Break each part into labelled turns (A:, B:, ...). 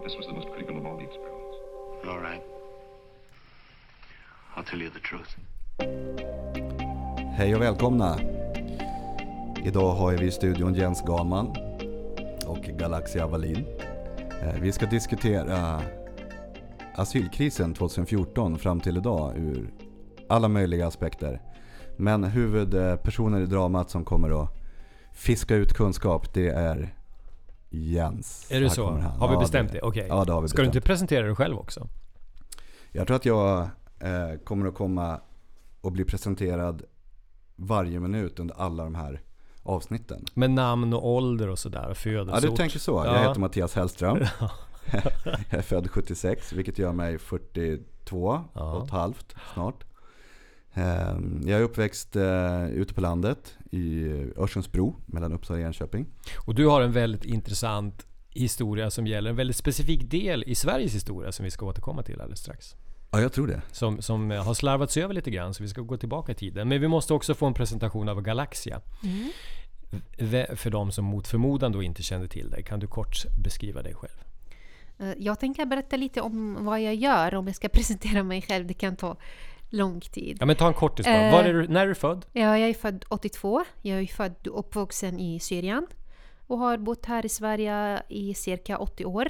A: But this was the most critical of all the experiments.
B: All right. I'll tell you the truth.
C: Hej och välkomna! Idag har vi i studion Jens Ganman och Galaxia Wallin. Eh, Vi ska diskutera asylkrisen 2014 fram till idag ur alla möjliga aspekter. Men huvudpersoner i dramat som kommer att fiska ut kunskap det är Jens.
D: Är det
C: Här
D: så? Har vi
C: Ja,
D: bestämt det? Okej.
C: Ja, det har vi
D: Ska du
C: bestämt.
D: inte presentera dig själv också?
C: Jag tror att jag eh, kommer att komma och bli presenterad varje minut under alla de här avsnitten.
D: Med namn och ålder och sådär.
C: Ja, du tänker så. Jag
D: Ja.
C: heter Mattias Hellström. jag är född 76, vilket gör mig 42
D: Ja.
C: och ett halvt snart. Ehm, Jag är uppväxt eh, ute på landet i Örsundsbro mellan Uppsala och Enköping.
D: Och du har en väldigt intressant historia som gäller en väldigt specifik del i Sveriges historia som vi ska återkomma till alldeles strax.
C: Ja, jag tror det.
D: Som, som har slarvats över lite grann, så vi ska gå tillbaka i tiden. Men vi måste också få en presentation av Galaxia. V- För de som mot förmodan då inte kände till dig. Kan du kort beskriva dig själv?
E: Eh, Jag tänker berätta lite om vad jag gör om jag ska presentera mig själv. Det kan ta lång tid.
D: Ja men ta en kortis bara.
E: Eh.
D: Var är du, när är du född?
E: Ja, jag är född 82. Jag är född och uppvuxen i Syrien och har bott här i Sverige i cirka 80 år.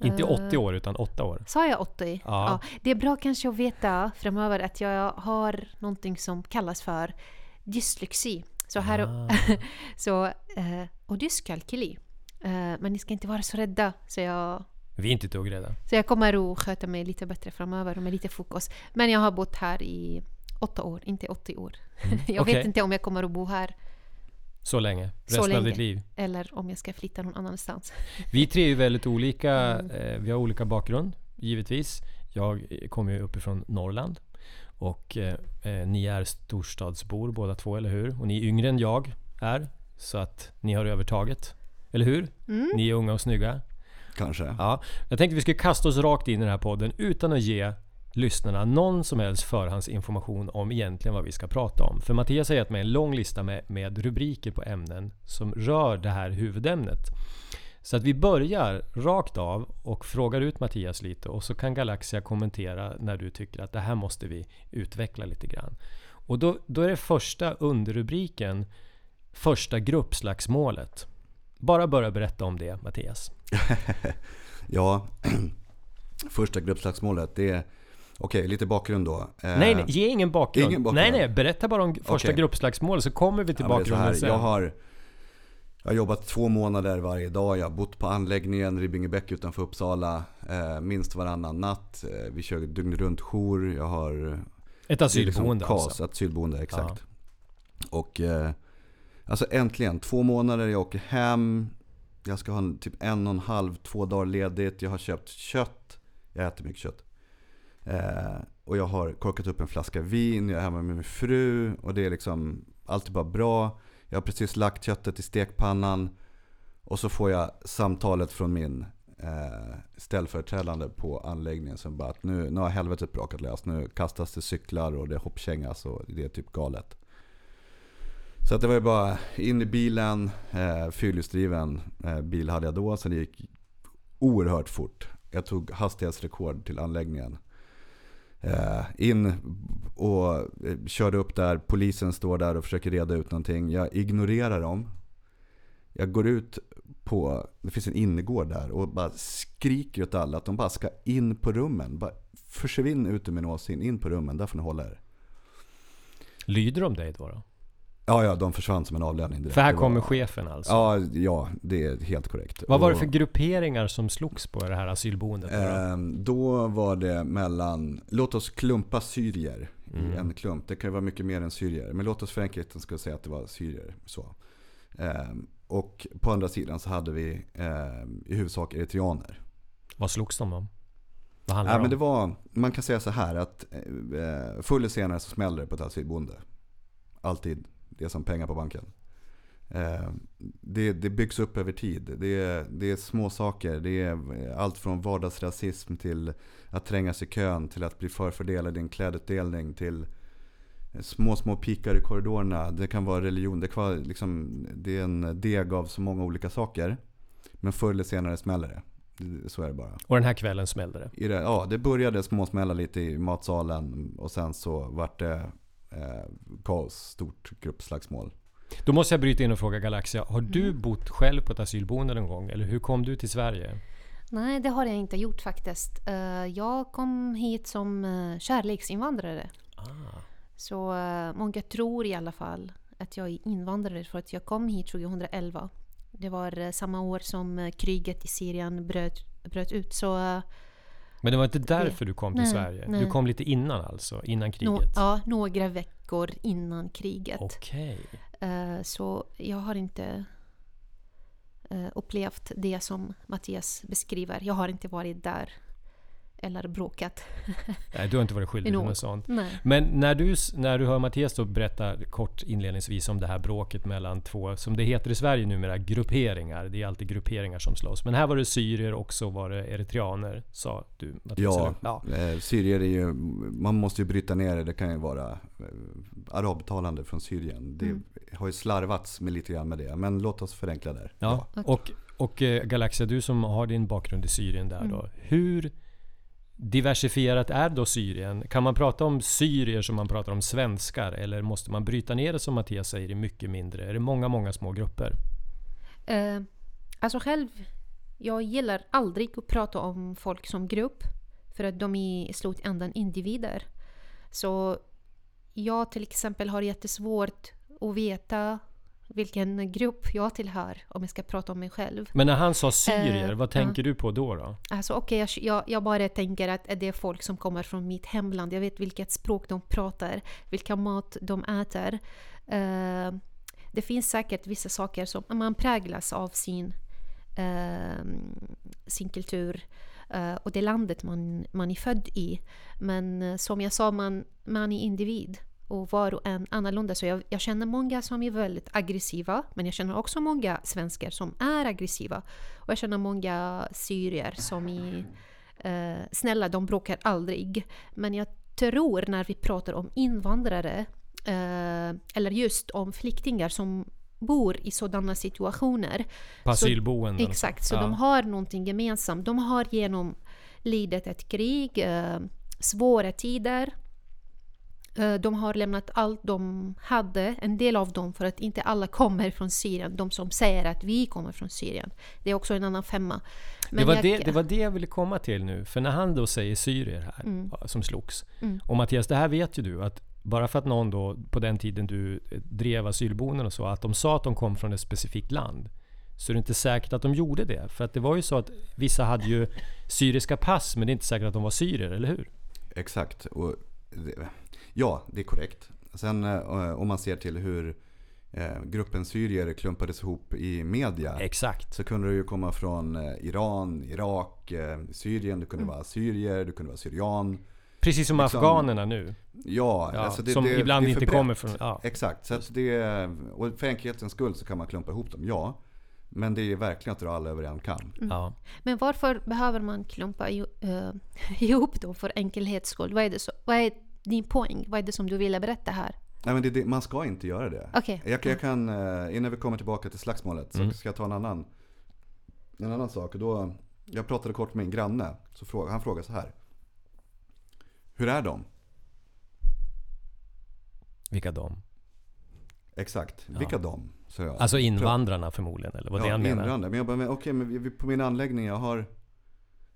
D: Inte
E: Eh.
D: 80 år utan 8 år.
E: Sa jag 80?
D: Ja.
E: Det är bra kanske att veta framöver att jag har någonting som kallas för dyslexi. Så här,
D: Ah.
E: så, eh, och dyskalkyli. Eh, Men ni ska inte vara så rädda. Så jag
D: Vi är inte ett rädda.
E: Så jag kommer att sköta mig lite bättre framöver och med lite fokus. Men jag har bott här i åtta år, inte 80 år. jag
D: Mm. Okej.
E: vet inte om jag kommer att bo här
D: Så länge.
E: Så
D: Resten av
E: länge.
D: ditt liv.
E: eller om jag ska flytta någon annanstans.
D: Vi tre är ju väldigt olika.
E: Mm.
D: Eh, vi har olika bakgrund, givetvis. Jag kommer ju uppifrån Norrland. Och eh, eh, ni är storstadsbor båda två, eller hur? Och ni är yngre än jag är. Så att ni har övertaget. Eller hur?
E: Mm.
D: Ni är unga och snygga.
C: Kanske.
D: Ja, jag tänkte vi skulle kasta oss rakt in i den här podden utan att ge lyssnarna någon som helst förhandsinformation om egentligen vad vi ska prata om. För Mattias har gett mig en lång lista med, med rubriker på ämnen som rör det här huvudämnet. Så att vi börjar rakt av och frågar ut Mattias lite och så kan Galaxia kommentera när du tycker att det här måste vi utveckla lite grann. Och då, då är det första underrubriken Första gruppslagsmålet. Bara börja berätta om det Mattias.
C: Ja, första gruppslagsmålet, det är... Okej, lite bakgrund då. Eh,
D: Nej, nej, ge ingen bakgrund.
C: ingen bakgrund.
D: Nej, nej, berätta bara om första
C: Okej.
D: gruppslagsmål så kommer vi till
C: Ja,
D: bakgrunden sen.
C: jag, har, jag har jobbat två månader varje dag. Jag har bott på anläggningen Ribbingebäck utanför Uppsala eh, minst varannan natt. Eh, vi kör dygnet runt jour. Jag har
D: Ett asylboende
C: KAS,
D: alltså.
C: asylboende, exakt. Och eh, alltså äntligen, två månader, jag åker hem. Jag ska ha en, typ en och en halv, två dagar ledigt. Jag har köpt kött. Jag äter mycket kött. Eh, och jag har korkat upp en flaska vin, jag är hemma med min fru. Och det är liksom, allt är bara bra. Jag har precis lagt köttet i stekpannan. Och så får jag samtalet från min eh, ställföreträdande på anläggningen som bara att nu, nu har helvetet brakat lös. Nu kastas det cyklar och det hoppkängas och det är typ galet. Så att det var ju bara in i bilen, eh, fyrhjulsdriven eh, bil hade jag då så det gick oerhört fort. Jag tog hastighetsrekord till anläggningen. Eh, in och eh, körde upp där, polisen står där och försöker reda ut någonting. Jag ignorerar dem. Jag går ut på, det finns en innergård där och bara skriker åt alla att de bara ska in på rummen. Bara försvinn ut ur min åsyn, in på rummen, där får ni hålla er.
D: Lyder de dig då? då?
C: Ja, ja, de försvann som en avledning direkt.
D: För här kommer chefen alltså.
C: Ja, ja, det är helt korrekt.
D: Vad var det för grupperingar som slogs på det här asylboendet? då då?
C: var det mellan, låt oss klumpa syrier
D: Mm.
C: i en klump. Det kan ju vara mycket mer än syrier. Men låt oss för enkelhetens skull säga att det var syrier. Så. Ehm, och på andra sidan så hade vi ehm, i huvudsak eritreaner.
D: Vad slogs de om? Vad handlar
C: Ja,
D: det
C: men
D: om?
C: det var, man kan säga så här att eh, förr eller senare så smäller det på ett asylboende. Alltid. Det är som pengar på banken. Eh, det, det byggs upp över tid. Det är, det är små saker. Det är allt från vardagsrasism till att trängas i kön till att bli förfördelad i en klädutdelning till små, små pikar i korridorerna. Det kan vara religion. Det, kan vara liksom, det är en deg av så många olika saker. Men förr eller senare smäller det. Så är det bara.
D: Och den här kvällen smällde det.
C: Det, ja, det började småsmälla lite i matsalen och sen så vart det kaos, stort gruppslagsmål.
D: Då måste jag bryta in och fråga Galaxia. Har du
E: Mm.
D: bott själv på ett asylboende någon gång? Eller hur kom du till Sverige?
E: Nej, det har jag inte gjort faktiskt. Eh, Jag kom hit som eh, kärleksinvandrare.
D: Ah.
E: Så eh, många tror i alla fall att jag är invandrare för att jag kom hit 2011. Det var eh, samma år som eh, kriget i Syrien bröt, bröt ut. Så eh,
D: Men det var inte därför du kom till
E: Nej,
D: Sverige? Du
E: nej.
D: kom lite innan alltså? Innan kriget?
E: ja, några veckor innan kriget.
D: Okej.
E: Eh, Så jag har inte eh, upplevt det som Mattias beskriver. Jag har inte varit där eller bråkat.
D: Nej, du har inte varit skyldig till
E: något.
D: sånt.
E: Nej.
D: Men när du, när du hör Mattias då berätta kort inledningsvis om det här bråket mellan två, som det heter i Sverige numera, grupperingar. Det är alltid grupperingar som slåss. Men här var det syrier och så var det eritreaner, sa du Mattias.
C: Ja,
D: ja.
C: Eh, syrier är ju, man måste ju bryta ner det. Det kan ju vara eh, arabtalande från Syrien. Det
E: Mm.
C: har ju slarvats med lite grann med det. Men låt oss förenkla där.
D: Ja,
E: Okej.
D: och, och eh, Galaxia, du som har din bakgrund i Syrien där då.
E: Mm.
D: Hur diversifierat är då Syrien? Kan man prata om syrier som man pratar om svenskar? Eller måste man bryta ner det som Mattias säger i mycket mindre? Är det många, många små grupper?
E: Eh, alltså själv, jag gillar aldrig att prata om folk som grupp. För att de är i slutändan individer. Så jag till exempel har jättesvårt att veta vilken grupp jag tillhör om jag ska prata om mig själv.
D: Men när han sa syrier,
E: Eh,
D: vad tänker du på då? då?
E: Alltså okej, jag, jag, jag bara tänker att det är folk som kommer från mitt hemland. Jag vet vilket språk de pratar, vilka mat de äter. Eh, det finns säkert vissa saker som man präglas av sin, eh, sin kultur eh, och det landet man, man är född i. Men eh, som jag sa, man, man är individ och var och en annorlunda. Så jag, jag känner många som är väldigt aggressiva, men jag känner också många svenskar som är aggressiva. Och jag känner många syrier som är eh, snälla, de bråkar aldrig. Men jag tror när vi pratar om invandrare, eh, eller just om flyktingar som bor i sådana situationer.
D: På asylboenden?
E: Exakt, så
D: Ja.
E: de har någonting gemensamt. De har genomlidit ett krig, eh, svåra tider. Eh, De har lämnat allt de hade, en del av dem, för att inte alla kommer från Syrien. De som säger att vi kommer från Syrien. Det är också en annan femma.
D: Det
E: Men
D: var,
E: jag-
D: det, det var det jag ville komma till nu. För när han då säger syrier här,
E: Mm.
D: som slogs.
E: Mm.
D: Och Mattias, det här vet ju du att bara för att någon då på den tiden du eh, drev asylboenden och så, att de sa att de kom från ett specifikt land. Så är det inte säkert att de gjorde det. För att det var ju så att vissa hade ju syriska pass, men det är inte säkert att de var syrier, eller hur?
C: Exakt. Och det, ja, det är korrekt. Sen eh, om man ser till hur eh, gruppen syrier klumpades ihop i media.
D: Exakt.
C: Så kunde det ju komma från eh, Iran, Irak, eh, Syrien. Det kunde
E: Mm.
C: vara syrier, det kunde vara syrian.
D: Precis som
C: Liksom-
D: afghanerna nu.
C: Ja,
D: Ja,
C: alltså det,
D: som
C: det,
D: ibland
C: det är
D: inte kommer från... Ja.
C: Exakt, så att det, och för enkelhetens skull så kan man klumpa ihop dem, ja. Men det är verkligen att dra alla över en kam.
D: Ja.
E: Men varför behöver man klumpa ihop dem för enkelhets skull? Vad är, det så, vad är din poäng? Vad är det som du ville berätta här?
C: Nej men det, det, man ska inte göra det.
E: Okej.
C: Jag, jag kan, eh, innan vi kommer tillbaka till slagsmålet så
D: Mm.
C: ska jag ta en annan, en annan sak. Och då, jag pratade kort med min granne, så fråga, han frågade så här. Hur är de?
D: Vilka de?
C: Exakt,
D: Ja.
C: vilka de? Så jag.
D: Alltså invandrarna förmodligen, eller vad det
C: ja,
D: han menar?
C: invandrare. Men jag bara, men, okej men vi, vi, på min anläggning, jag har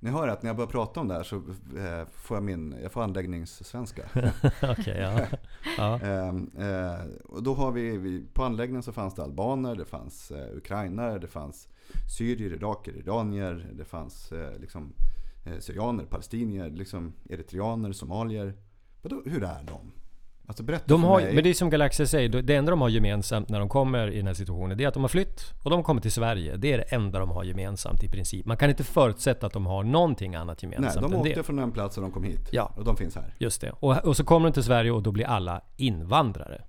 C: ni hör att när jag börjar prata om det här så eh, får jag min, jag får anläggningssvenska.
D: Okej, ja. ja.
C: Ehm, eh, och då har vi, vi, på anläggningen så fanns det albaner, det fanns eh, ukrainare, det fanns syrier, iraker, iranier, det fanns liksom, syrianer, palestinier, liksom eritreaner, somalier. Vadå, hur är de? Alltså berätta
D: De
C: för
D: har,
C: mig.
D: men det är som Galaxia säger, det enda de har gemensamt när de kommer i den här situationen, det är att de har flytt och de kommer till Sverige. Det är det enda de har gemensamt i princip. Man kan inte förutsätta att de har någonting annat
C: Nej,
D: gemensamt
C: de
D: än
C: åkte
D: det.
C: från en plats och de kom hit.
D: Ja.
C: Och de finns här.
D: Just det. Och, och så kommer de till Sverige och då blir alla invandrare.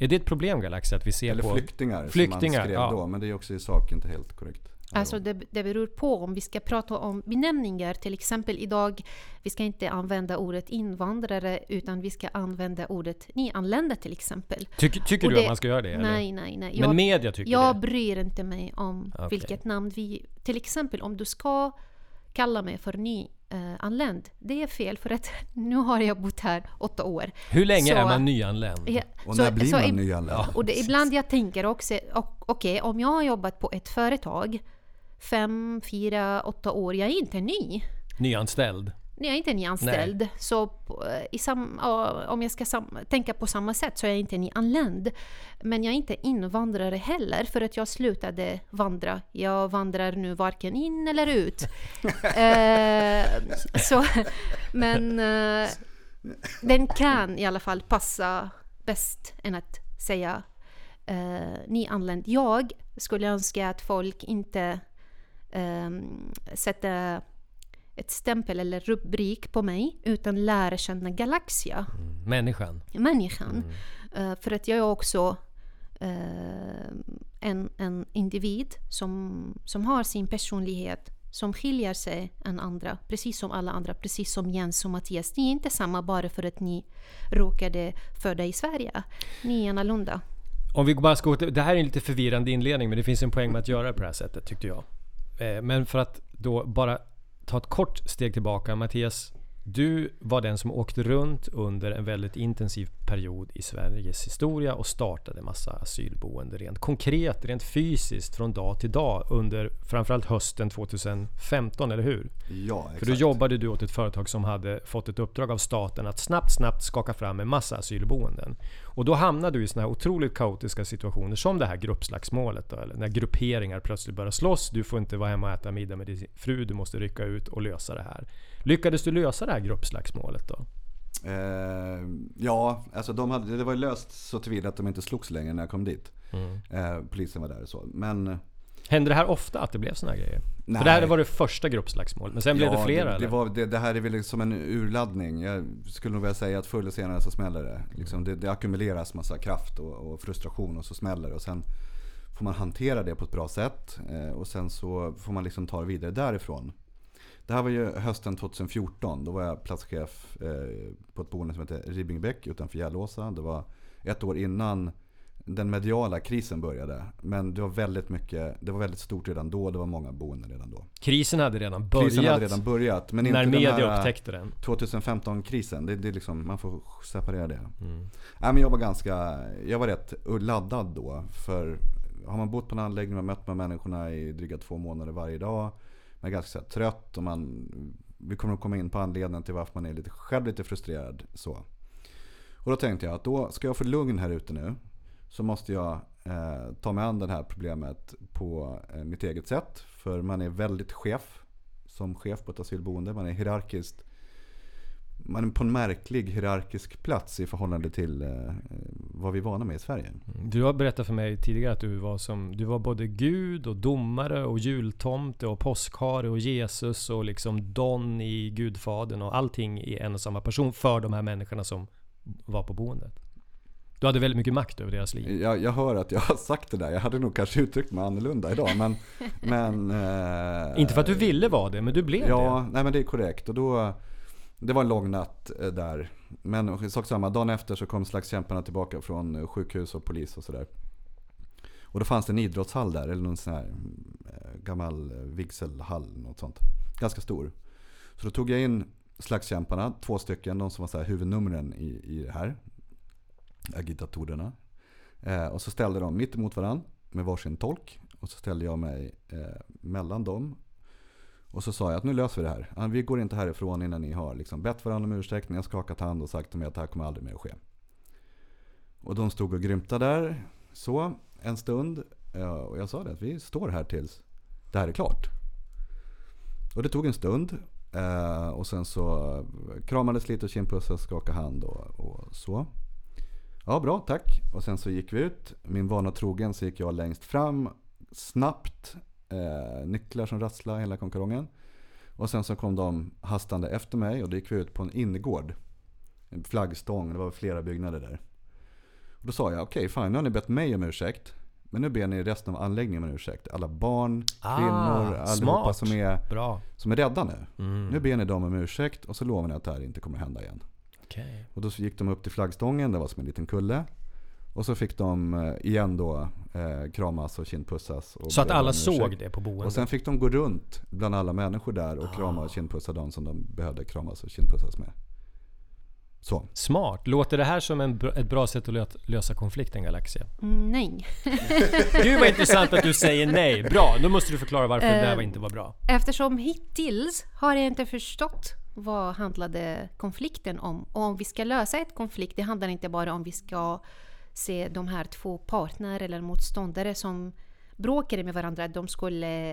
D: Är det ett problem Galaxia, att vi ser
C: Eller
D: på...
C: flyktingar,
D: Flyktingar,
C: som man skrev
D: ja.
C: då. Men det är också i sak inte helt korrekt.
E: Alltså det, det beror på om vi ska prata om benämningar. Till exempel idag, vi ska inte använda ordet invandrare utan vi ska använda ordet nyanlända till exempel.
D: Tycker, tycker
E: Och
D: du
E: det-
D: att man ska göra det? Eller?
E: Nej, nej, nej.
D: Men
E: Jag,
D: media tycker
E: jag
D: det?
E: bryr inte mig om
D: Okej.
E: vilket namn vi... Till exempel om du ska kalla mig för nyanländ. Det är fel för att nu har jag bott här åtta år.
D: Hur länge
E: Så-
D: är man nyanländ?
E: Ja,
C: Och
E: så-
C: när blir
E: så
C: man
E: i-
C: nyanländ?
E: Och det, ibland jag tänker också, okej om jag har jobbat på ett företag fem, fyra, åtta år, jag är inte ny.
D: Nyanställd?
E: Jag är inte nyanställd. Så på- i sam, om jag ska tänka på samma sätt så är jag inte nyanländ. Men jag är inte invandrare heller för att jag slutade vandra. Jag vandrar nu varken in eller ut. eh, så, men eh, den kan i alla fall passa bäst än att säga eh, nyanländ. Jag skulle önska att folk inte eh, sätter ett stämpel eller rubrik på mig utan lära känna Galaxia,
D: Människan?
E: människan. Eh, för att jag är också eh, en, en individ som, som har sin personlighet som skiljer sig än andra, precis som alla andra, precis som Jens och Mattias. Ni är inte samma bara för att ni råkade föda i Sverige. Ni är annorlunda.
D: Om vi bara ska Det här är en lite förvirrande inledning men det finns en poäng med att göra det på det här sättet tyckte jag. Eh, men för att då bara ta ett kort steg tillbaka. Mattias, du var den som åkte runt under en väldigt intensiv period i Sveriges historia och startade massa asylboende rent konkret, rent fysiskt från dag till dag under framförallt hösten 2015, eller hur?
C: Ja, exakt.
D: För då jobbade du åt ett företag som hade fått ett uppdrag av staten att snabbt, snabbt skaka fram en massa asylboenden. Och då hamnade du i såna här otroligt kaotiska situationer som det här gruppslagsmålet då, eller när grupperingar plötsligt börjar slåss. Du får inte vara hemma och äta middag med din fru, du måste rycka ut och lösa det här. Lyckades du lösa det här gruppslagsmålet då?
C: Eh, ja, alltså de hade, det var ju löst så tillvida att de inte slogs längre när jag kom dit.
D: Mm.
C: Eh, polisen var där och så. Men
D: Hände det här ofta att det blev såna här grejer?
C: Nej.
D: För det här var det första gruppslagsmålet, men sen blev det flera
C: det, det, var, det, det här är väl som en urladdning. Jag skulle nog vilja säga att förr eller senare så smäller det. Liksom det, det ackumuleras massa kraft och, och frustration och så smäller det. Och sen får man hantera det på ett bra sätt. Eh, och sen så får man liksom ta det vidare därifrån. Det här var ju hösten 2014. Då var jag platschef eh, på ett boende som heter Ribbingbäck utanför Järlåsa. Det var ett år innan den mediala krisen började. Men det var väldigt mycket, det var väldigt stort redan då. Det var många boenden redan då.
D: Krisen hade redan börjat
C: Krisen hade redan börjat. Men inte
D: när
C: den
D: media
C: här
D: upptäckte den.
C: 2015-krisen. Det, det är liksom, man får separera det.
D: Mm.
C: Nej, men jag var ganska, jag var rätt laddad då. För har man bott på en anläggning och mött med människorna i dryga två månader varje dag. Man är ganska så här, trött och man, vi kommer att komma in på anledningen till varför man är lite, själv lite frustrerad. Så. Och då tänkte jag att då ska jag få lugn här ute nu. Så måste jag eh, ta mig an det här problemet på eh, mitt eget sätt. För man är väldigt chef som chef på ett asylboende. Man är hierarkiskt man är på en märklig hierarkisk plats i förhållande till eh, vad vi är vana med i Sverige.
D: Du har berättat för mig tidigare att du var som Du var både Gud och domare och jultomte och påskhare och Jesus och liksom Don i Gudfadern och allting i en och samma person för de här människorna som var på boendet. Du hade väldigt mycket makt över deras liv.
C: Jag, jag hör att jag har sagt det där. Jag hade nog kanske uttryckt mig annorlunda idag. Men, men, eh,
D: Inte för att du ville vara det, men du blev
C: Ja,
D: det.
C: nej men det är korrekt. Och då, det var en lång natt eh, där. Men sak samma, dagen efter så kom slagskämparna tillbaka från eh, sjukhus och polis och sådär. Och då fanns det en idrottshall där, eller någon sån här eh, gammal vigselhall, något sånt. Ganska stor. Så då tog jag in slagskämparna, två stycken, de som var så här huvudnumren i, i det här. Agitatorerna. Eh, och så ställde de mitt emot varandra med varsin tolk. Och så ställde jag mig eh, mellan dem och så sa jag att nu löser vi det här. Vi går inte härifrån innan ni har liksom bett varandra om ursäkt, ni har skakat hand och sagt till mig att det här kommer aldrig mer att ske. Och de stod och grymtade där så en stund. Och jag sa det att vi står här tills det här är klart. Och det tog en stund. Eh, och sen så kramades lite och kindpussades, skakade hand och, och så. Ja, bra, tack. Och sen så gick vi ut. Min vana trogen så gick jag längst fram. Snabbt. Eh, nycklar som rasslade, hela konkarongen. Och sen så kom de hastande efter mig och då gick vi ut på en innergård. En flaggstång, det var flera byggnader där. Och då sa jag, okej fine, nu har ni bett mig om ursäkt. Men nu ber ni resten av anläggningen om ursäkt. Alla barn,
D: Ah,
C: kvinnor, allihopa
D: smart.
C: som är,
D: Bra.
C: som är rädda nu.
D: Mm.
C: Nu ber ni dem om ursäkt och så lovar ni att det här inte kommer hända igen.
D: Okej.
C: Och då gick de upp till flaggstången, det var som en liten kulle. Och så fick de eh, igen då eh, kramas och kindpussas. Och
D: Så att alla såg det på boendet?
C: Och sen fick de gå runt bland alla människor där och krama
D: Ah.
C: och kindpussa de som de behövde kramas och kindpussas med. Så.
D: Smart. Låter det här som en, br- ett bra sätt att lö- lösa konflikten Galaxia?
E: Mm, nej.
D: Gud vad intressant att du säger nej. Bra, då måste du förklara varför det där
E: Eh,
D: var inte var bra.
E: Eftersom hittills har jag inte förstått vad handlade konflikten om. Och om vi ska lösa ett konflikt, det handlar inte bara om vi ska se de här två partner eller motståndare som bråkade med varandra, att de skulle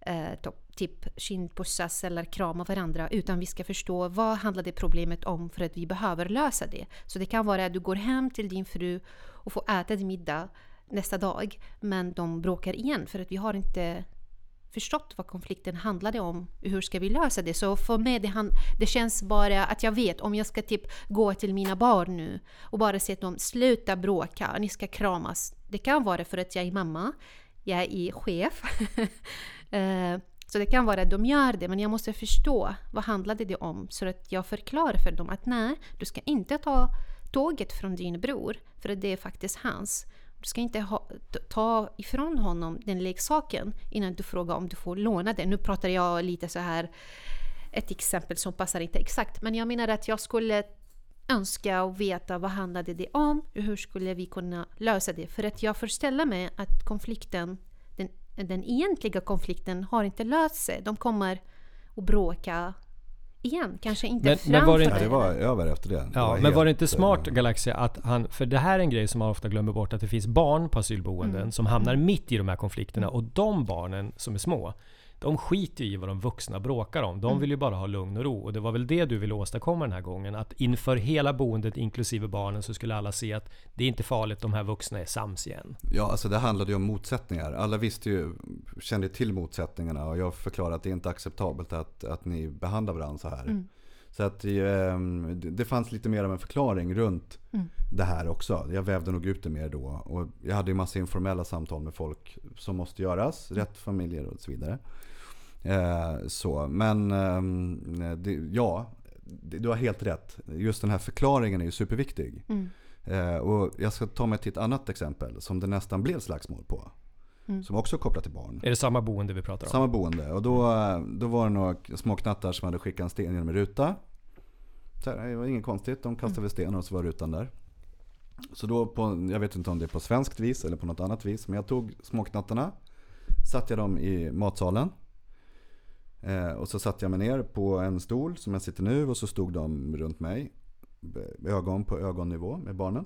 E: eh, to- typ kindpussas eller krama varandra, utan vi ska förstå vad handlade problemet om för att vi behöver lösa det. Så det kan vara att du går hem till din fru och får äta din middag nästa dag, men de bråkar igen för att vi har inte förstått vad konflikten handlade om. Hur ska vi lösa det? Så för mig det, han, det känns bara att jag vet om jag ska typ gå till mina barn nu och bara säga till dem sluta bråka, ni ska kramas. Det kan vara för att jag är mamma, jag är chef. Eh, så det kan vara att de gör det, men jag måste förstå vad handlade det om så att jag förklarar för dem att nej, du ska inte ta tåget från din bror, för det är faktiskt hans. Du ska inte ha, ta ifrån honom den leksaken innan du frågar om du får låna den. Nu pratar jag lite så här ett exempel som passar inte exakt, men jag menar att jag skulle önska och veta vad handlade det om och hur skulle vi kunna lösa det? För att jag föreställer mig att konflikten, den, den egentliga konflikten har inte löst sig. De kommer att bråka igen, kanske inte
D: Men-
E: framför
D: men var det inte-
C: det var över efter det. det
D: Ja, men
C: helt,
D: var det inte smart
C: eh,
D: Galaxia att han, för det här är en grej som man ofta glömmer bort, att det finns barn på asylboenden
E: Mm.
D: som hamnar mitt i de här konflikterna och de barnen som är små, de skiter ju i vad de vuxna bråkar om.
E: Mm.
D: De vill ju bara ha lugn och ro. Och det var väl det du ville åstadkomma den här gången. Att inför hela boendet, inklusive barnen, så skulle alla se att det är inte farligt, de här vuxna är sams igen.
C: Ja, alltså det handlade ju om motsättningar. Alla visste ju, kände till motsättningarna och jag förklarade att det är inte acceptabelt att, att ni behandlar varandra så här.
E: Mm.
C: Så att eh, det- det fanns lite mer av en förklaring runt det här också. Jag vävde nog ut det mer då. Och jag hade ju massa informella samtal med folk som måste göras. Rätt familjer och så vidare. Eh, så, men eh, det, ja, det- du har helt rätt. Just den här förklaringen är ju superviktig.
E: Mm.
C: Eh, och jag ska ta mig till ett annat exempel som det nästan blev slagsmål på.
E: Mm.
C: Som också är kopplat till barn.
D: Är det samma boende vi pratar om?
C: Samma boende. Och då, då var det några småknattar som hade skickat en sten genom en ruta. Så här, det var inget konstigt. De kastade väl sten och så var rutan där. Så då på, jag vet inte om det är på svenskt vis eller på något annat vis. Men jag tog småknattarna. Satte jag dem i matsalen. Eh, och så satte jag mig ner på en stol som jag sitter nu. Och så stod de runt mig. Ögon på ögonnivå med barnen.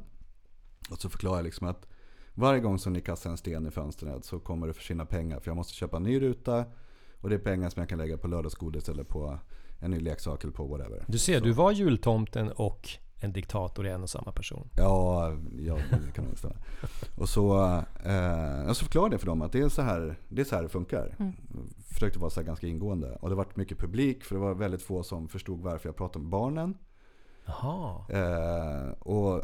C: Och så förklarade jag liksom att varje gång som ni kastar en sten i fönstret så kommer det försvinna pengar. För jag måste köpa en ny ruta. Och det är pengar som jag kan lägga på lördagsgodis eller på en ny leksak eller på whatever.
D: Du ser,
C: Så-
D: du var jultomten och en diktator i en och samma person.
C: Ja, ja det kan nog stämma. Och så, eh, jag så förklarade jag för dem att det är så här det, är så här det funkar.
E: Mm.
C: Försökte vara så här ganska ingående. Och det var mycket publik för det var väldigt få som förstod varför jag pratade med barnen.
D: Jaha.
C: Eh, och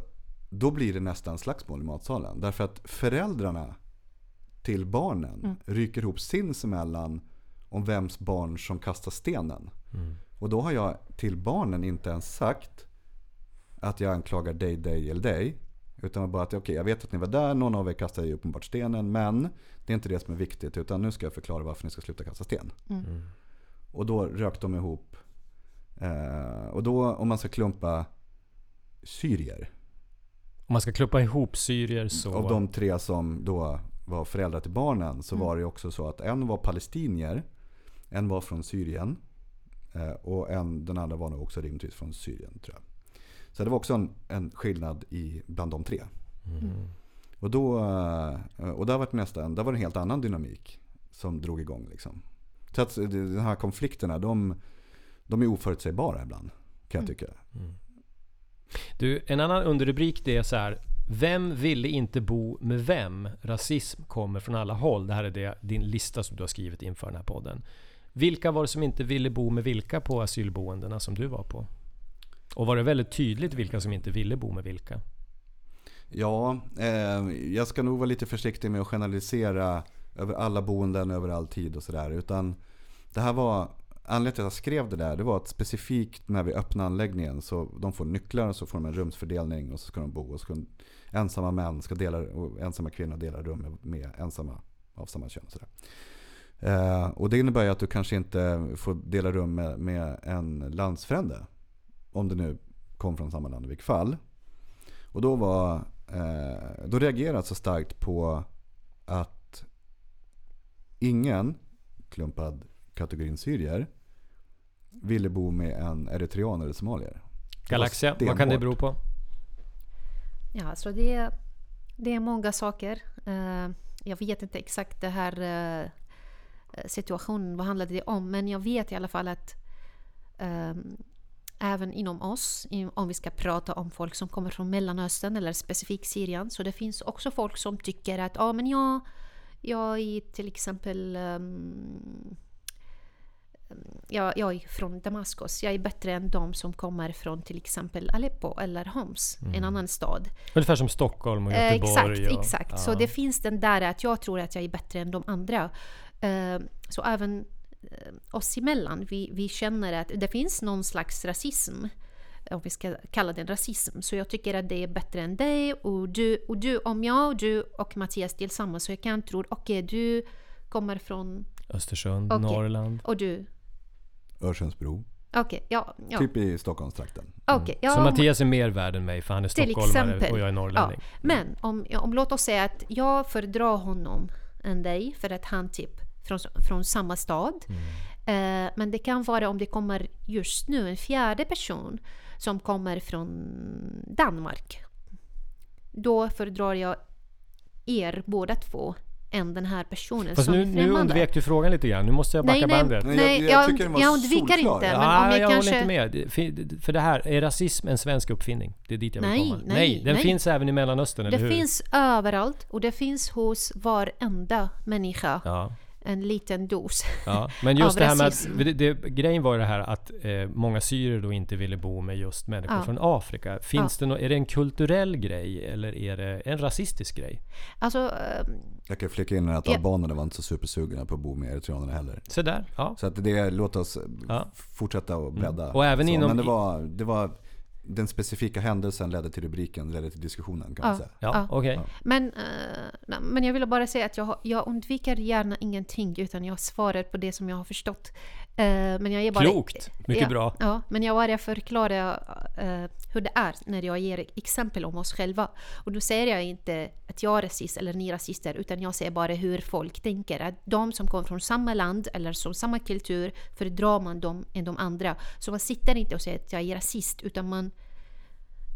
C: då blir det nästan slagsmål i matsalen. Därför att föräldrarna till barnen
E: Mm.
C: ryker ihop sinsemellan om vems barn som kastar stenen.
D: Mm.
C: Och då har jag till barnen inte ens sagt att jag anklagar dig, dig eller dig. Utan bara att okej, jag vet att ni var där, någon av er kastade ju uppenbart stenen. Men det är inte det som är viktigt. Utan nu ska jag förklara varför ni ska sluta kasta sten.
E: Mm.
C: Och då rök de ihop. Eh, och då om man ska klumpa syrier.
D: Om man ska klumpa ihop syrier så...
C: Av de tre som då var föräldrar till barnen så var det också så att en var palestinier. En var från Syrien. eh, Och en, den andra var nog också rimligtvis från Syrien tror jag. Så det var också en, en skillnad i, bland de tre.
D: Mm.
C: Och, då, eh, och där var det nästan, där var det en helt annan dynamik som drog igång. Liksom. Så att de här konflikterna, de, de är oförutsägbara ibland. Kan jag tycka.
D: Du, en annan underrubrik det är så här. Vem ville inte bo med vem? Rasism kommer från alla håll. Det här är det, din lista som du har skrivit inför den här podden. Vilka var det som inte ville bo med vilka på asylboendena som du var på? Och var det väldigt tydligt vilka som inte ville bo med vilka?
C: Ja, eh, jag ska nog vara lite försiktig med att generalisera över alla boenden över all tid och sådär. Utan det här var anledningen till att jag skrev det där, det var att specifikt när vi öppnar anläggningen så de får nycklar och så får de en rumsfördelning och så ska de bo. Och så ska de, ensamma män ska dela, och ensamma kvinnor dela rum med, med ensamma av samma kön. Och, sådär. Eh, och det innebär ju att du kanske inte får dela rum med, med en landsfrände. Om du nu kom från samma land i vilket fall. Och då, var, eh, då reagerade jag så starkt på att ingen klumpad kategorin syrier ville bo med en eritrean eller somalier.
D: Galaxia,
C: Det
D: vad kan det bero på?
E: Ja, så det är, det är många saker. Eh, jag vet inte exakt det här eh, situationen, vad handlade det om? Men jag vet i alla fall att eh, även inom oss, om vi ska prata om folk som kommer från Mellanöstern eller specifikt Syrien, så det finns också folk som tycker att ja, men jag, jag är till exempel ehm, jag, jag är från Damaskus. Jag är bättre än de som kommer från till exempel Aleppo eller Homs, en annan stad.
D: Ungefär som Stockholm och
E: Eh,
D: Göteborg.
E: Exakt,
D: och,
E: exakt. Så
D: ja.
E: det finns den där att jag tror att jag är bättre än de andra. Eh, Så även eh, oss emellan, vi, vi känner att det finns någon slags rasism. Om vi ska kalla det rasism. Så jag tycker att det är bättre än dig och du, och du om jag och du och Mattias tillsammans så jag kan tro, okej du kommer från,
D: Östersund,
E: Okej.
D: Norrland.
E: och du,
C: Örsundsbro.
E: okej, ja, ja.
C: Typ i Stockholmstrakten.
E: okej. ja,
D: Så Mattias är mer värd än mig för han är stockholmare och jag är norrlänning.
E: Ja, men om, om låt oss säga att jag föredrar honom än dig för att han typ från, från samma stad. Eh, men det kan vara om det kommer just nu en fjärde person som kommer från Danmark. Då föredrar jag er båda två än den här personen
D: Fast
E: som
D: nu,
E: är
D: nu
E: främmande.
D: undvek du frågan lite grann. Nu måste jag backa
E: Nej, nej,
D: bandet.
C: Nej,
E: nej,
C: jag-
E: jag,
C: jag
E: jag undviker inte. Men
D: Ja,
E: om
D: jag
E: jag kanske...
D: håller inte med. För, det här, är rasism en svensk uppfinning? Det är dit jag vill
E: Nej,
D: komma.
E: nej,
D: den
E: nej.
D: finns även i Mellanöstern, eller
E: Det
D: hur?
E: finns överallt och det finns hos varenda människa.
D: Ja,
E: En liten dos.
D: ja. Men just
E: Av
D: det här med
E: rasism.
D: att, det, det, grejen var ju det här att eh, många syrier då inte ville bo med just människor
E: Ja.
D: från Afrika. Finns det no, är det en kulturell grej eller är det en rasistisk grej?
E: Alltså, eh,
C: Jag kan flika in att
E: Ja.
C: albanerna var inte så supersugna på att bo med eritreanerna heller.
D: Så där, ja.
C: Så att det, låt oss
D: Ja. Mm.
C: fortsätta och bredda.
D: Och även
C: så,
D: inom-
C: Men det var, det var, den specifika händelsen ledde till rubriken, ledde till diskussionen kan man
E: Ja.
C: säga.
D: Ja,
E: Ja.
D: okej.
E: men, nej, men jag ville bara säga att jag, jag undviker gärna ingenting utan jag svarar på det som jag har förstått. Eh, men jag är bara,
D: Klokt. Mycket
E: ja,
D: bra.
E: Ja, men jag bara förklarar eh, hur det är när jag ger exempel om oss själva. Och då säger jag inte att jag är rasist eller ni är rasister utan jag säger bara hur folk tänker. Att de som kommer från samma land eller som samma kultur föredrar man dem än de andra. Så man sitter inte och säger att jag är rasist utan man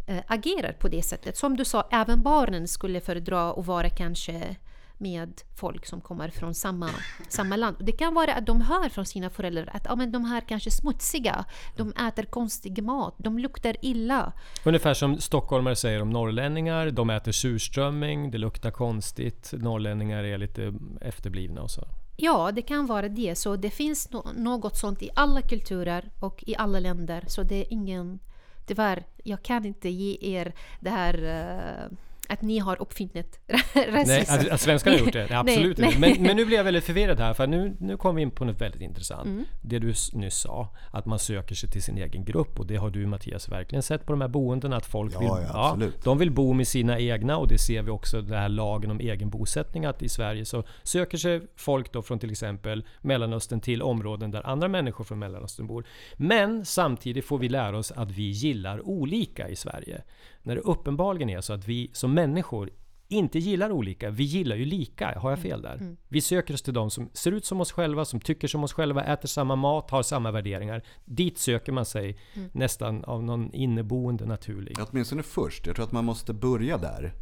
E: eh, agerar på det sättet. Som du sa, även barnen skulle föredra att vara kanske med folk som kommer från samma, samma land. Det kan vara att de hör från sina föräldrar att ja, men de här kanske är smutsiga, de äter konstig mat, de luktar illa.
D: Ungefär som stockholmare säger om norrlänningar. De äter surströmming, det luktar konstigt. Norrlänningar är lite efterblivna och så.
E: Ja, det kan vara det. Så det finns no- något sånt i alla kulturer och i alla länder. Så det är ingen... Tyvärr, jag kan inte ge er det här eh, att ni har uppfunnit rasism.
D: Nej, att, att svenskarna har gjort det? Nej, absolut
E: Nej,
D: inte.
E: nej.
D: Men, men nu blir jag väldigt förvirrad här, för nu, nu kom vi in på något väldigt intressant.
E: Mm.
D: Det du nyss sa, att man söker sig till sin egen grupp. Och det har du Mattias verkligen sett på de här boendena, att folk
C: Ja,
D: vill,
C: ja, absolut.
D: de vill bo med sina egna. Och det ser vi också i den här lagen om egen bosättning, att i Sverige så söker sig folk då från till exempel Mellanöstern till områden där andra människor från Mellanöstern bor. Men samtidigt får vi lära oss att vi gillar olika i Sverige. När det uppenbarligen är så att vi som människor inte gillar olika. Vi gillar ju lika. Har jag fel där? Vi söker oss till de som ser ut som oss själva, som tycker som oss själva, äter samma mat, har samma värderingar. Dit söker man sig nästan av någon inneboende naturlig.
C: Åtminstone först. Jag tror att man måste börja där.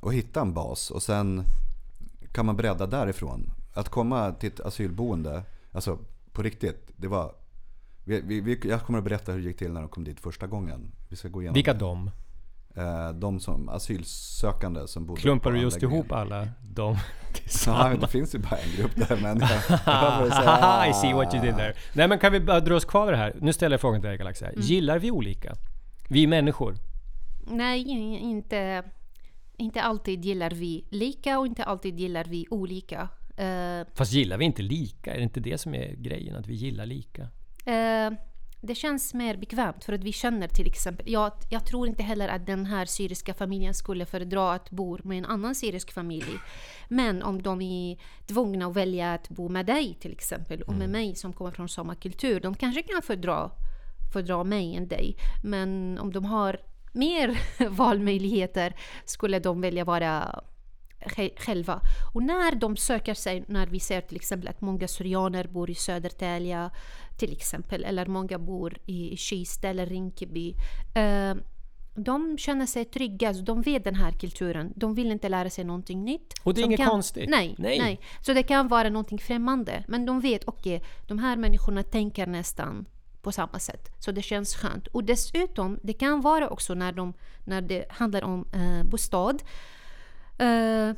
C: Och hitta en bas. Och sen kan man bredda därifrån. Att komma till ett asylboende. Alltså på riktigt. Det var... Vi, vi, vi, jag kommer att berätta hur det gick till när de kom dit första gången. Vi ska gå igenom
D: Vilka
C: det.
D: de?
C: Eh, De som asylsökande som bodde
D: Klumpar du just ihop alla de tillsammans?
C: det finns ju bara en grupp där men jag, jag säga,
D: I see what you did there. Nej men kan vi bara dra oss kvar vid det här? Nu ställer jag frågan till dig Galaxia. Gillar vi olika? Vi människor?
E: Nej, inte, inte alltid gillar vi lika och inte alltid gillar vi olika. Eh,
D: Fast gillar vi inte lika? Är det inte det som är grejen? Att vi gillar lika?
E: Eh, det känns mer bekvämt för att vi känner till exempel, jag, jag tror inte heller att den här syriska familjen skulle föredra att bo med en annan syrisk familj. Men om de är tvungna att välja att bo med dig till exempel och med mig som kommer från samma kultur, de kanske kan fördra, fördra mig än dig. Men om de har mer valmöjligheter skulle de välja vara sj- själva. Och när de söker sig, när vi ser till exempel att många syrianer bor i Södertälje till exempel, eller många bor i Kista eller Rinkeby. Eh, de känner sig trygga, så de vet den här kulturen. De vill inte lära sig någonting nytt.
D: Och det är inget
E: kan,
D: konstigt.
E: Nej,
D: Nej.
E: nej, Så det kan vara någonting främmande. Men de vet, okej, de här människorna tänker nästan på samma sätt. Så det känns skönt. Och dessutom, det kan vara också när, de, när det handlar om eh, bostad. Eh,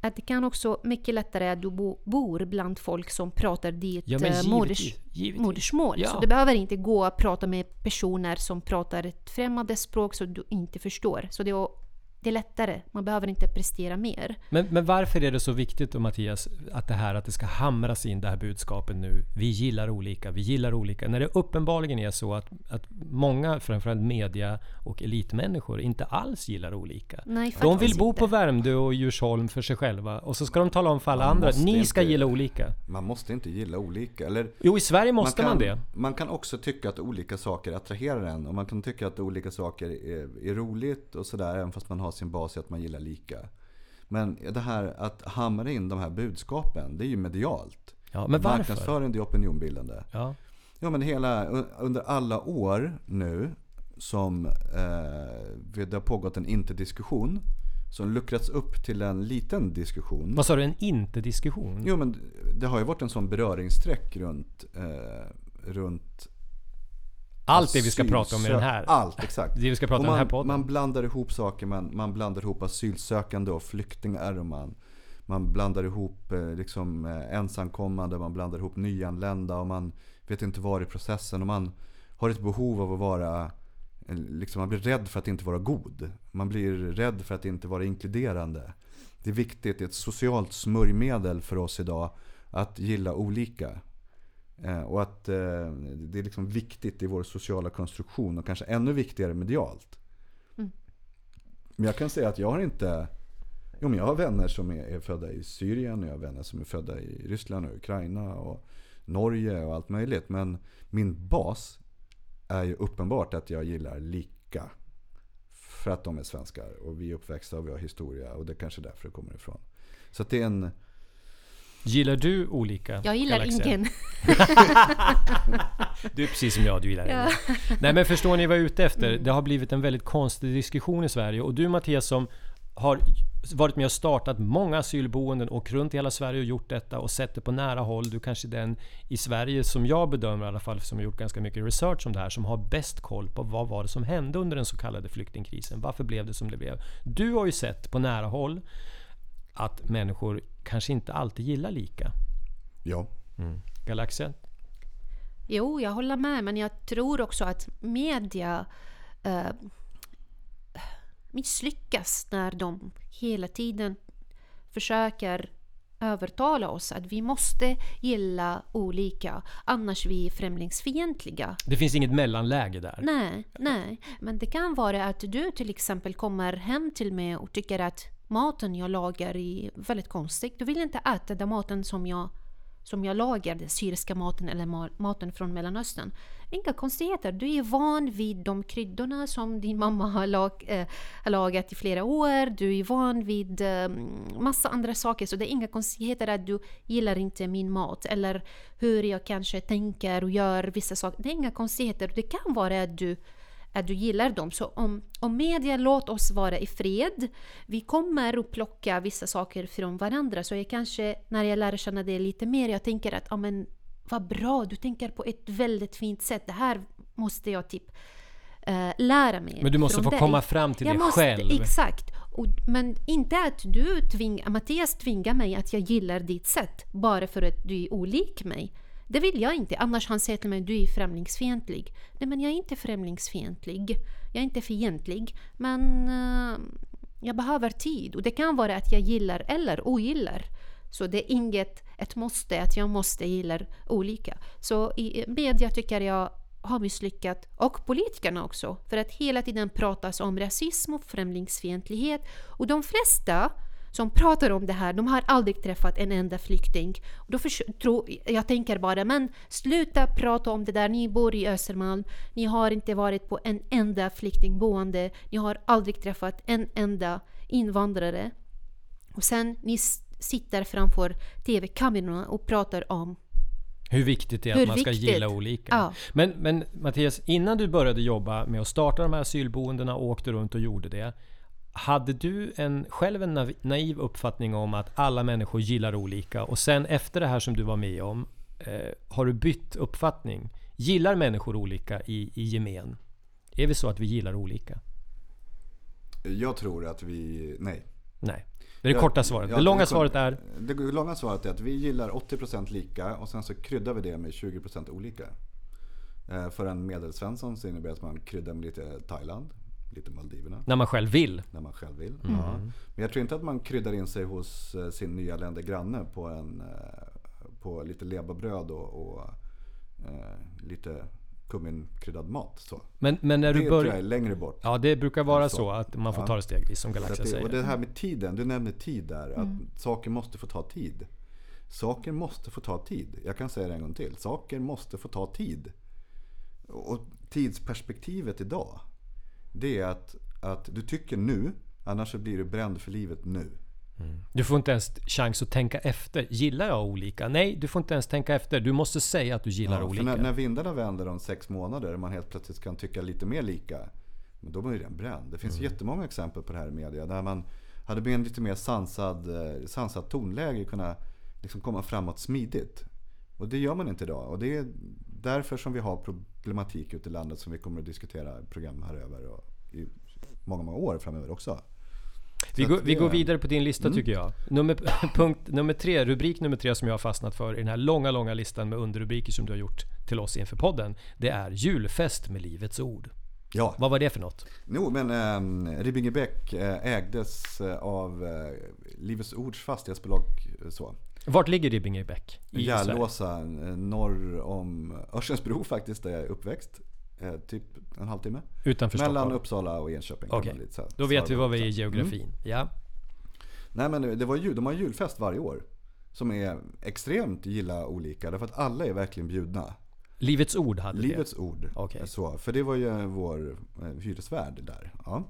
E: att det kan också mycket lättare att du bo, bor bland folk som pratar ditt
D: Ja,
E: eh,
D: givetvis.
E: moders,
D: givetvis.
E: modersmål.
D: Ja.
E: Så det behöver inte gå att prata med personer som pratar ett främmande språk som du inte förstår. Så det är, det är lättare. Man behöver inte prestera mer.
D: Men, men varför är det så viktigt då Mattias, att det här att det ska hamras in det här budskapet nu? Vi gillar olika, vi gillar olika. När det uppenbarligen är så att, att många, framförallt media och elitmänniskor, inte alls gillar olika.
E: Nej,
D: De vill bo
E: inte.
D: på Värmdö och Djursholm för sig själva och så ska de tala om för alla
C: Man
D: andra, ni ska
C: inte-
D: gilla olika.
C: Man måste inte gilla olika. Eller
D: Jo, i Sverige måste man,
C: kan,
D: det.
C: Man kan också tycka att olika saker attraherar en. Och man kan tycka att olika saker är, är roligt och sådär. Även fast man har sin bas i att man gillar lika. Men det här att hamra in de här budskapen, det är ju medialt.
D: Ja, men varför?
C: Marknadsföring, det är opinionbildande.
D: Ja.
C: Ja men hela, under alla år nu som eh, det har pågått en inte-diskussion. Som luckrats upp till en liten diskussion.
D: Vad sa du, en inte-diskussion?
C: Jo men det har ju varit en sån beröringssträck runt, eh, runt
D: Allt det vi ska prata om i den här.
C: Allt, exakt.
D: Det vi ska prata
C: Och
D: om den här
C: man,
D: podden.
C: man blandar ihop saker, man, man blandar ihop asylsökande och flyktingar. Och man, man blandar ihop eh, liksom, eh, ensamkommande, man blandar ihop nyanlända och man vet inte var i processen. Och man har ett behov av att vara, eh, liksom, man blir rädd för att inte vara god. Man blir rädd för att inte vara inkluderande. Det är viktigt, det är ett socialt smörjmedel för oss idag att gilla olika. Eh, och att eh, det är liksom viktigt i vår sociala konstruktion och kanske ännu viktigare medialt.
E: Mm.
C: Men jag kan säga att jag har inte... Jo men jag har vänner som är, födda i Syrien och jag har vänner som är födda i Ryssland och Ukraina och Norge och allt möjligt. Men min bas är ju uppenbart att jag gillar lika. För att de är svenskar och vi är uppväxta och vi har historia och det är kanske därför det kommer ifrån. Så det är en...
D: Gillar du olika?
E: Jag gillar
D: Galaxia?
E: ingen.
D: Du är precis som jag, du gillar
E: Ja.
D: ingen. Nej men förstår ni vad jag är ute efter? Det har blivit en väldigt konstig diskussion i Sverige och du Mattias som har varit med och startat många asylboenden och runt i hela Sverige och gjort detta och sett det på nära håll. Du kanske är den i Sverige som jag bedömer i alla fall, som har gjort ganska mycket research om det här, som har bäst koll på vad var det som hände under den så kallade flyktingkrisen. Varför blev det som det blev? Du har ju sett på nära håll att människor kanske inte alltid gillar lika.
C: Ja.
D: Galaxen?
E: Jo, jag håller med, men jag tror också att media eh, misslyckas när de hela tiden försöker övertala oss att vi måste gilla olika, annars vi är främlingsfientliga.
D: Det finns inget mellanläge där.
E: Nej, nej. Men det kan vara att du till exempel kommer hem till mig och tycker att maten jag lagar är väldigt konstig. Du vill inte äta den maten som jag, som jag lagar, den syriska maten eller ma- maten från Mellanöstern. Inga konstigheter. Du är van vid de kryddorna som din mamma har, lag, eh, har lagat i flera år. Du är van vid eh, massa andra saker. Så det är inga konstigheter att du gillar inte min mat. Eller hur jag kanske tänker och gör vissa saker. Det är inga konstigheter. Det kan vara att du att du gillar dem. Så om, om media låt oss vara i fred, vi kommer att plocka vissa saker från varandra. Så jag kanske, när jag lär känna det lite mer, jag tänker att, ja men vad bra, du tänker på ett väldigt fint sätt. Det här måste jag typ eh, lära mig
D: Men du måste få
E: dig.
D: komma fram till
E: jag
D: det
E: måste,
D: själv.
E: Exakt. Och, men inte att du tvingar, Mattias tvingar mig att jag gillar ditt sätt bara för att du är olik mig. Det vill jag inte. Annars han säger till mig du är främlingsfientlig. Nej men jag är inte främlingsfientlig. Jag är inte fientlig. Men uh, jag behöver tid. Och det kan vara att jag gillar eller ogillar. Så det är inget ett måste, att jag måste gilla olika. Så i media tycker jag har misslyckats, och politikerna också, för att hela tiden pratas om rasism och främlingsfientlighet. Och de flesta som pratar om det här, de har aldrig träffat en enda flykting. Då för, tro, jag tänker bara, men sluta prata om det där, ni bor i Östermalm, ni har inte varit på en enda flyktingboende, ni har aldrig träffat en enda invandrare. Och sen ni sitter framför TV-kamerorna och pratar om
D: hur viktigt det är
E: Hur
D: att man ska
E: viktigt?
D: gilla olika.
E: Ja.
D: Men, men Mattias, innan du började jobba med att starta de här asylboendena och åkte runt och gjorde det. Hade du en, själv en naiv uppfattning om att alla människor gillar olika och sen efter det här som du var med om eh, har du bytt uppfattning? Gillar människor olika i, i gemen? Är det så att vi gillar olika?
C: Jag tror att vi... Nej.
D: Nej. Det är det
C: Jag-
D: korta svaret.
C: ja,
D: det långa svaret är
C: Det långa svaret är att vi gillar 80% lika och sen så kryddar vi det med 20% olika. Eh, För en medelsvensson så innebär det att man kryddar med lite Thailand, lite Maldiverna,
D: när man själv vill.
C: när man själv vill.
D: Mm.
C: Ja. Men jag tror inte att man kryddar in sig hos eh, sin nyanlände granne på, en, eh, på lite leberbröd och, och eh, lite kumminkryddad mat. Så.
D: Men, men när
C: Det
D: du
C: tror jag är
D: börjar...
C: längre bort.
D: Ja, det brukar vara
C: Alltså.
D: så att man får
C: Ja.
D: ta det stegvis som Galaxia
C: det, och
D: säger.
C: det här med tiden, du nämnde tid där. Att saker måste få ta tid. Saker måste få ta tid. Jag kan säga det en gång till. Saker måste få ta tid. Och tidsperspektivet idag. Det är att, att du tycker nu, annars så blir du bränd för livet nu.
D: Du får inte ens chans att tänka efter. Gillar jag olika? Nej, du får inte ens tänka efter. Du måste säga att du gillar
C: Ja,
D: olika.
C: när, när vindarna vänder om sex månader och man helt plötsligt kan tycka lite mer lika. Men då blir den bränd. Det finns
D: Mm.
C: jättemånga exempel på det här i media. Där man hade med en lite mer sansad, eh, sansad tonläge kunna liksom komma framåt smidigt. Och det gör man inte idag. Och det är därför som vi har problematik ute i landet som vi kommer att diskutera i program här över och i många, många år framöver också.
D: Vi, går, vi går vidare på din lista tycker jag. Nummer, punkt nummer tre, rubrik nummer tre som jag har fastnat för i den här långa, långa listan med underrubriker som du har gjort till oss inför podden. Det är julfest med Livets Ord.
C: Ja,
D: Vad var det för något?
C: Jo, men eh, Ribbingebäck ägdes eh, av eh, Livets Ords fastighetsbolag. eh, Så.
D: Vart ligger Ribbingebäck? I Sverige?
C: Järlåsa, eh, norr om Örsundsbro faktiskt, där jag är uppväxt. Eh, typ en halvtimme.
D: Utanför
C: Mellan
D: Stockholm?
C: Uppsala och Enköping.
D: Okej,
C: man lite
D: Då vet vi vad vi är i geografin. Ja.
C: Nej men det var jul, de har julfest varje år. Som är extremt gilla olika. Därför att alla är verkligen bjudna.
D: Livets Ord hade
C: Livets ord.
D: Okej.
C: Så, för det var ju vår eh, hyresvärd där. Ja.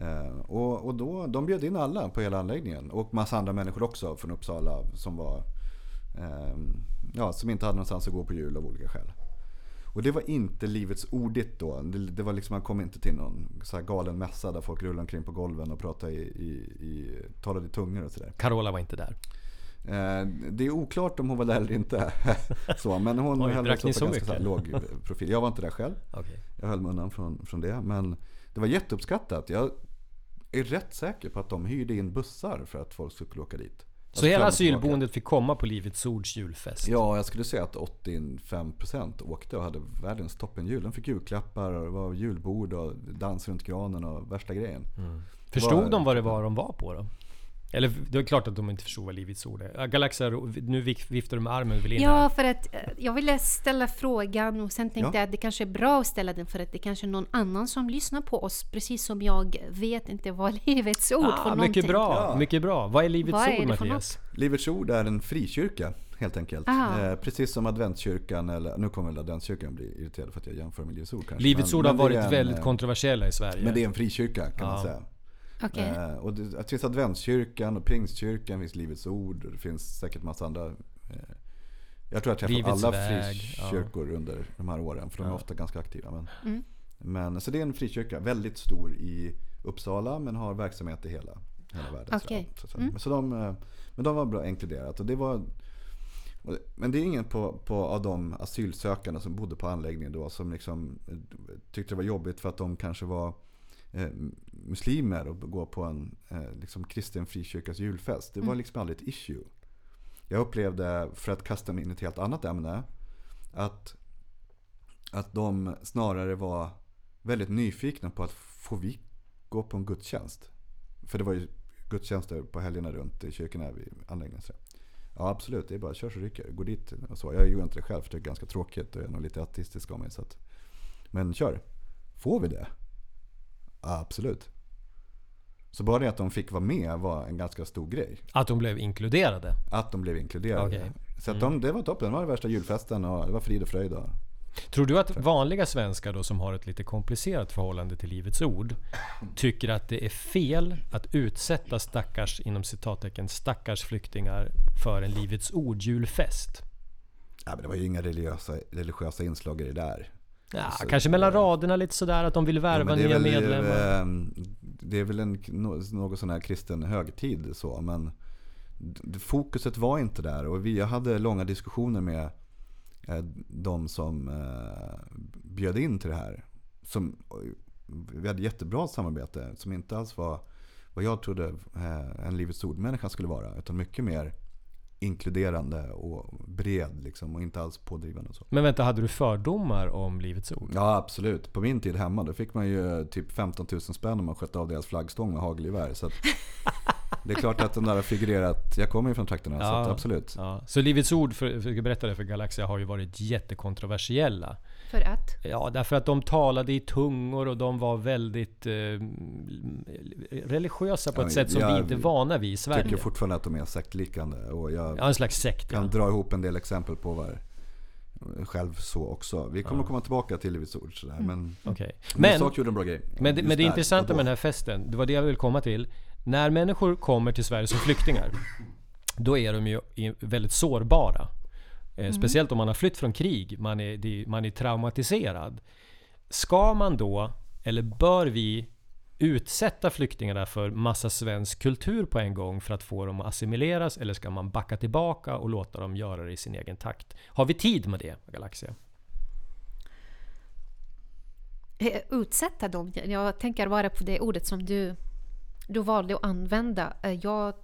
C: Eh, och och då, de bjöd in alla på hela anläggningen. Och massa andra människor också från Uppsala som var eh, ja, som inte hade någonstans att gå på jul av olika skäl. Och det var inte livets ordigt då. Det, det var liksom, man kom inte till någon så galen mässa där folk rullade omkring på golven och pratade i, i, i talade i tungor och sådär.
D: Carola var inte där.
C: Eh, Det är oklart om hon var där eller inte. så, men hon
D: Oj,
C: höll också på
D: så
C: ganska så
D: mycket?
C: låg profil. Jag var inte där själv.
D: Okej.
C: Jag höll mig undan från, från det. Men det var jätteuppskattat. Jag är rätt säker på att de hyrde in bussar för att folk skulle åka dit.
D: Så
C: Alltså
D: hela asylboendet fick komma på Livets Ords julfest?
C: Ja, jag skulle säga att 85% åkte och hade världens toppenjul. De fick julklappar och det var julbord och dans runt granen och värsta grejen.
D: Förstod
C: var-
D: de vad det var de var på då? Eller det är klart att de inte förstod vad Livets Ord är. Ja, Galaxia, nu vif- viftar du med armen in
E: Ja, för att eh, jag ville ställa frågan och sen tänkte
C: Ja.
E: jag att det kanske är bra att ställa den för att det kanske är någon annan som lyssnar på oss precis som jag vet inte vad Livets Ord för
D: Ah,
E: någonting.
D: mycket bra,
C: Ja.
D: mycket bra. Vad är Livets
E: Vad är
D: Ord
E: för
D: Mattias?
C: Livets Ord är en frikyrka helt enkelt. Eh, precis som adventskyrkan, eller nu kommer väl adventskyrkan bli irriterad för att jag jämför med Livets Ord kanske.
D: Livets
C: Men-
D: Ord har
C: men
D: varit
C: är en,
D: väldigt
C: eh,
D: kontroversiella i Sverige.
C: Men det är en frikyrka kan
D: Ja.
C: man säga.
E: Okej.
C: Eh, och det, det finns adventskyrkan och pingstkyrkan, det finns Livets Ord och det finns säkert massa andra. Eh, jag tror jag träffar
D: Livets
C: alla
D: väg,
C: frikyrkor under de här åren för de är
D: Ja.
C: ofta ganska aktiva. Men,
E: Mm.
C: men, så det är en frikyrka, väldigt stor i Uppsala men har verksamhet i hela, hela världen.
E: Okej.
C: Så, så,
E: Mm.
C: så de, eh, men de var bra inkluderat. Och det var, men det är ingen på, på, av de asylsökande som bodde på anläggningen då som liksom tyckte det var jobbigt för att de kanske var eh, muslimer och gå på en eh, liksom kristen frikyrkas julfest. Det var
E: Mm.
C: liksom aldrig ett issue. Jag upplevde, för att kasta mig in i ett helt annat ämne, att, att de snarare var väldigt nyfikna på att få vi gå på en gudstjänst? För det var ju gudstjänster på helgerna runt i kyrkorna vid anläggningen. Ja absolut, det är bara kör så rycker. Gå dit och så. Jag gjorde inte det själv för det är ganska tråkigt och jag är nog lite ateistisk av mig. Så att, men kör. Får vi det? Absolut. Så bara det att de fick vara med var en ganska stor grej.
D: Att de blev inkluderade?
C: Att de blev inkluderade.
D: Okej.
C: Så att de, det var toppen. Det var värsta julfesten och det var frid och fröjd. Och,
D: Tror du att vanliga svenskar då som har ett lite komplicerat förhållande till Livets Ord tycker att det är fel att utsätta stackars, inom citattecken, stackars flyktingar för en Livets Ord julfest?
C: ja, men det var ju inga religiösa, religiösa inslag i det där.
D: Ja,
C: Alltså,
D: kanske mellan raderna lite sådär att de vill
C: Ja,
D: värva
C: är
D: nya medlemmar.
C: eh, det är väl en, någon sån här kristen högtid så. Men fokuset var inte där. Och vi, jag hade långa diskussioner med eh, de som eh, bjöd in till det här. Som, vi hade jättebra samarbete som inte alls var vad jag trodde eh, en Livets Ord-människa skulle vara. Utan mycket mer inkluderande och bred liksom, och inte alls pådrivande. Och så.
D: Men vänta, hade du fördomar om Livets Ord?
C: Ja absolut. På min tid hemma då fick man ju typ 15 000 spänn om man sköt av deras flaggstång med hagelgevär. Så att det är klart att de där har figurerat. Jag kommer ju från trakterna så
D: Ja.
C: att absolut.
D: Ja, så Livets Ord, för, för att berätta det för Galaxia, har ju varit jättekontroversiella.
E: För att?
D: Ja, därför att de talade i tungor och de var väldigt eh, religiösa på
C: Ja,
D: ett sätt som
C: jag
D: vi inte är vana vid i
C: Jag
D: Sverige.
C: tycker fortfarande att de är sektliknande. Och jag
D: Ja, en slags sekt
C: kan
D: ja.
C: dra ihop en del exempel på vad själv så också. Vi kommer att komma tillbaka till Livets Ord sådär. Men,
D: Okej.
C: men
D: Men,
C: sak gjorde en bra grej.
D: men, det, men det intressanta med den här festen, det var det jag ville komma till. När människor kommer till Sverige som flyktingar, då är de ju väldigt sårbara. Eh, Speciellt om man har flytt från krig, man är, man är traumatiserad. Ska man då, eller bör vi utsätta flyktingarna för massa svensk kultur på en gång för att få dem att assimileras? Eller ska man backa tillbaka och låta dem göra det i sin egen takt? Har vi tid med det, Galaxia?
E: Eh, Utsätta dem. Jag tänker bara på det ordet som du, du valde att använda. Eh, jag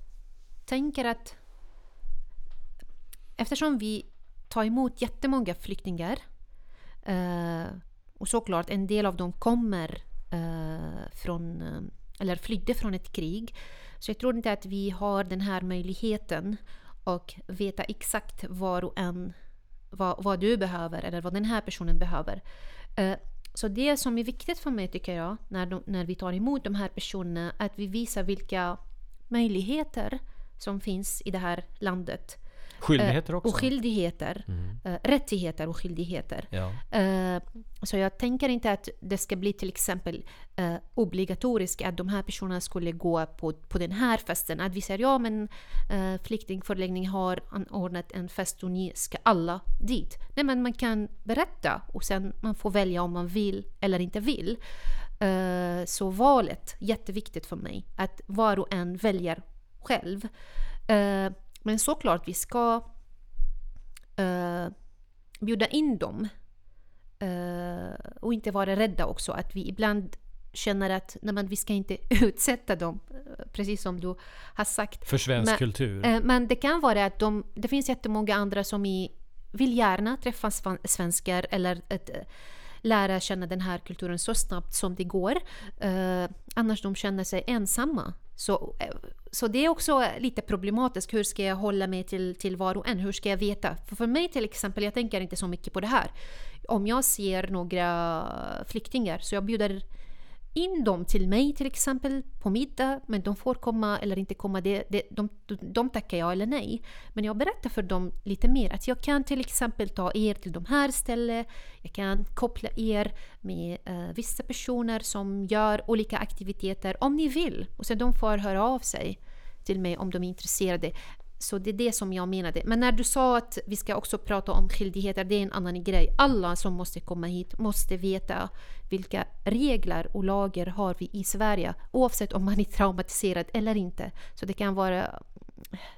E: tänker att eftersom vi tar emot jättemånga flyktingar eh, och såklart en del av dem kommer eh, från, eller flydde från ett krig. Så jag tror inte att vi har den här möjligheten och veta exakt var och en vad, vad du behöver eller vad den här personen behöver. Så det som är viktigt för mig tycker jag när, de, när vi tar emot de här personerna att vi visar vilka möjligheter som finns i det här landet.
D: Skyldigheter
E: Eh,
D: också?
E: Och skyldigheter.
D: Mm.
E: Eh, rättigheter och skyldigheter.
D: Ja.
E: Eh, Så jag tänker inte att det ska bli till exempel obligatoriskt att de här personerna skulle gå på, på den här festen. Att vi säger ja men flyktingförläggning har anordnat en fest och ni ska alla dit. Nej men man kan berätta och sen man får välja om man vill eller inte vill. Så valet, jätteviktigt för mig. Att var och en väljer själv. Men såklart vi ska eh, bjuda in dem Eh, och inte vara rädda också. Att vi ibland känner att nej, men vi ska inte utsätta dem, eh, precis som du har sagt.
D: För svensk
E: Men-
D: kultur?
E: Eh, Men det kan vara att de, det finns jättemånga andra som i, vill gärna träffa svenskar eller att, eh, lära känna den här kulturen så snabbt som det går. Eh, annars de känner sig ensamma. Så, eh, så det är också lite problematiskt. Hur ska jag hålla mig till, till var och en? Hur ska jag veta? För, för mig till exempel, jag tänker inte så mycket på det här. Om jag ser några flyktingar så jag bjuder in dem till mig till exempel på middag, men de får komma eller inte komma, det, det, de, de, de tackar ja eller nej. Men jag berättar för dem lite mer att jag kan till exempel ta er till de här ställen, jag kan koppla er med eh, vissa personer som gör olika aktiviteter om ni vill. Och sen de får höra av sig till mig om de är intresserade. Så det är det som jag menade. Men när du sa att vi ska också prata om skyldigheter, det är en annan grej. Alla som måste komma hit måste veta vilka regler och lagar har vi i Sverige oavsett om man är traumatiserad eller inte. Så det kan vara...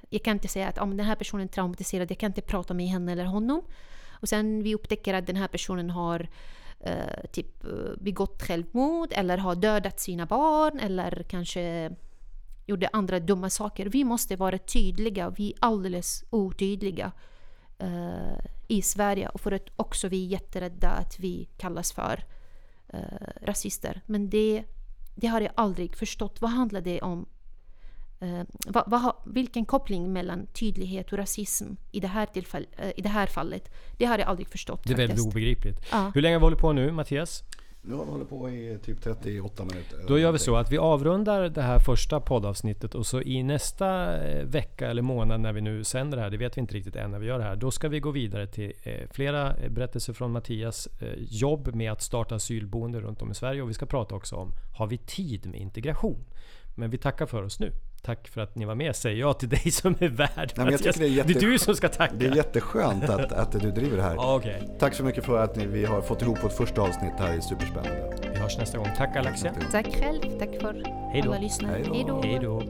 E: Jag kan inte säga att om den här personen är traumatiserad, jag kan inte prata med henne eller honom. Och sen vi upptäcker att den här personen har eh, typ eh, begått självmord eller har dödat sina barn eller kanske gjorde andra dumma saker. Vi måste vara tydliga. Vi är alldeles otydliga eh, i Sverige. Och för att också vi är jätterädda att vi kallas för eh, rasister. Men det, det har jag aldrig förstått. Vad handlar det om? eh, vad, vad, vilken koppling mellan tydlighet och rasism i det här, tillfäll, eh, i det här fallet, det har jag aldrig förstått
D: Det är väldigt
E: faktiskt.
D: obegripligt.
E: Ja.
D: Hur länge har vi hållit på nu Mattias?
C: Nu har vi hållit på i typ 38 minuter.
D: Då gör vi så att vi avrundar det här första poddavsnittet och så i nästa eh, vecka eller månad när vi nu sänder det här, det vet vi inte riktigt än när vi gör det här, då ska vi gå vidare till eh, flera eh, berättelser från Mattias jobb med att starta asylboende runt om i Sverige och vi ska prata också om, har vi tid med integration? Men vi tackar för oss nu. Tack för att ni var med, säger jag till dig som är värd.
C: men jag tycker det är jätte-
D: det är du som ska tacka.
C: Det är jätteskönt att, att du driver det här.
D: Okej,
C: Tack så mycket för att ni, vi har fått ihop vårt första avsnitt här. Superspännande.
D: vi hörs nästa gång. Tack Alexia.
E: Tack själv, tack för
D: Hej då.
E: alla lyssnare.
D: Hej då.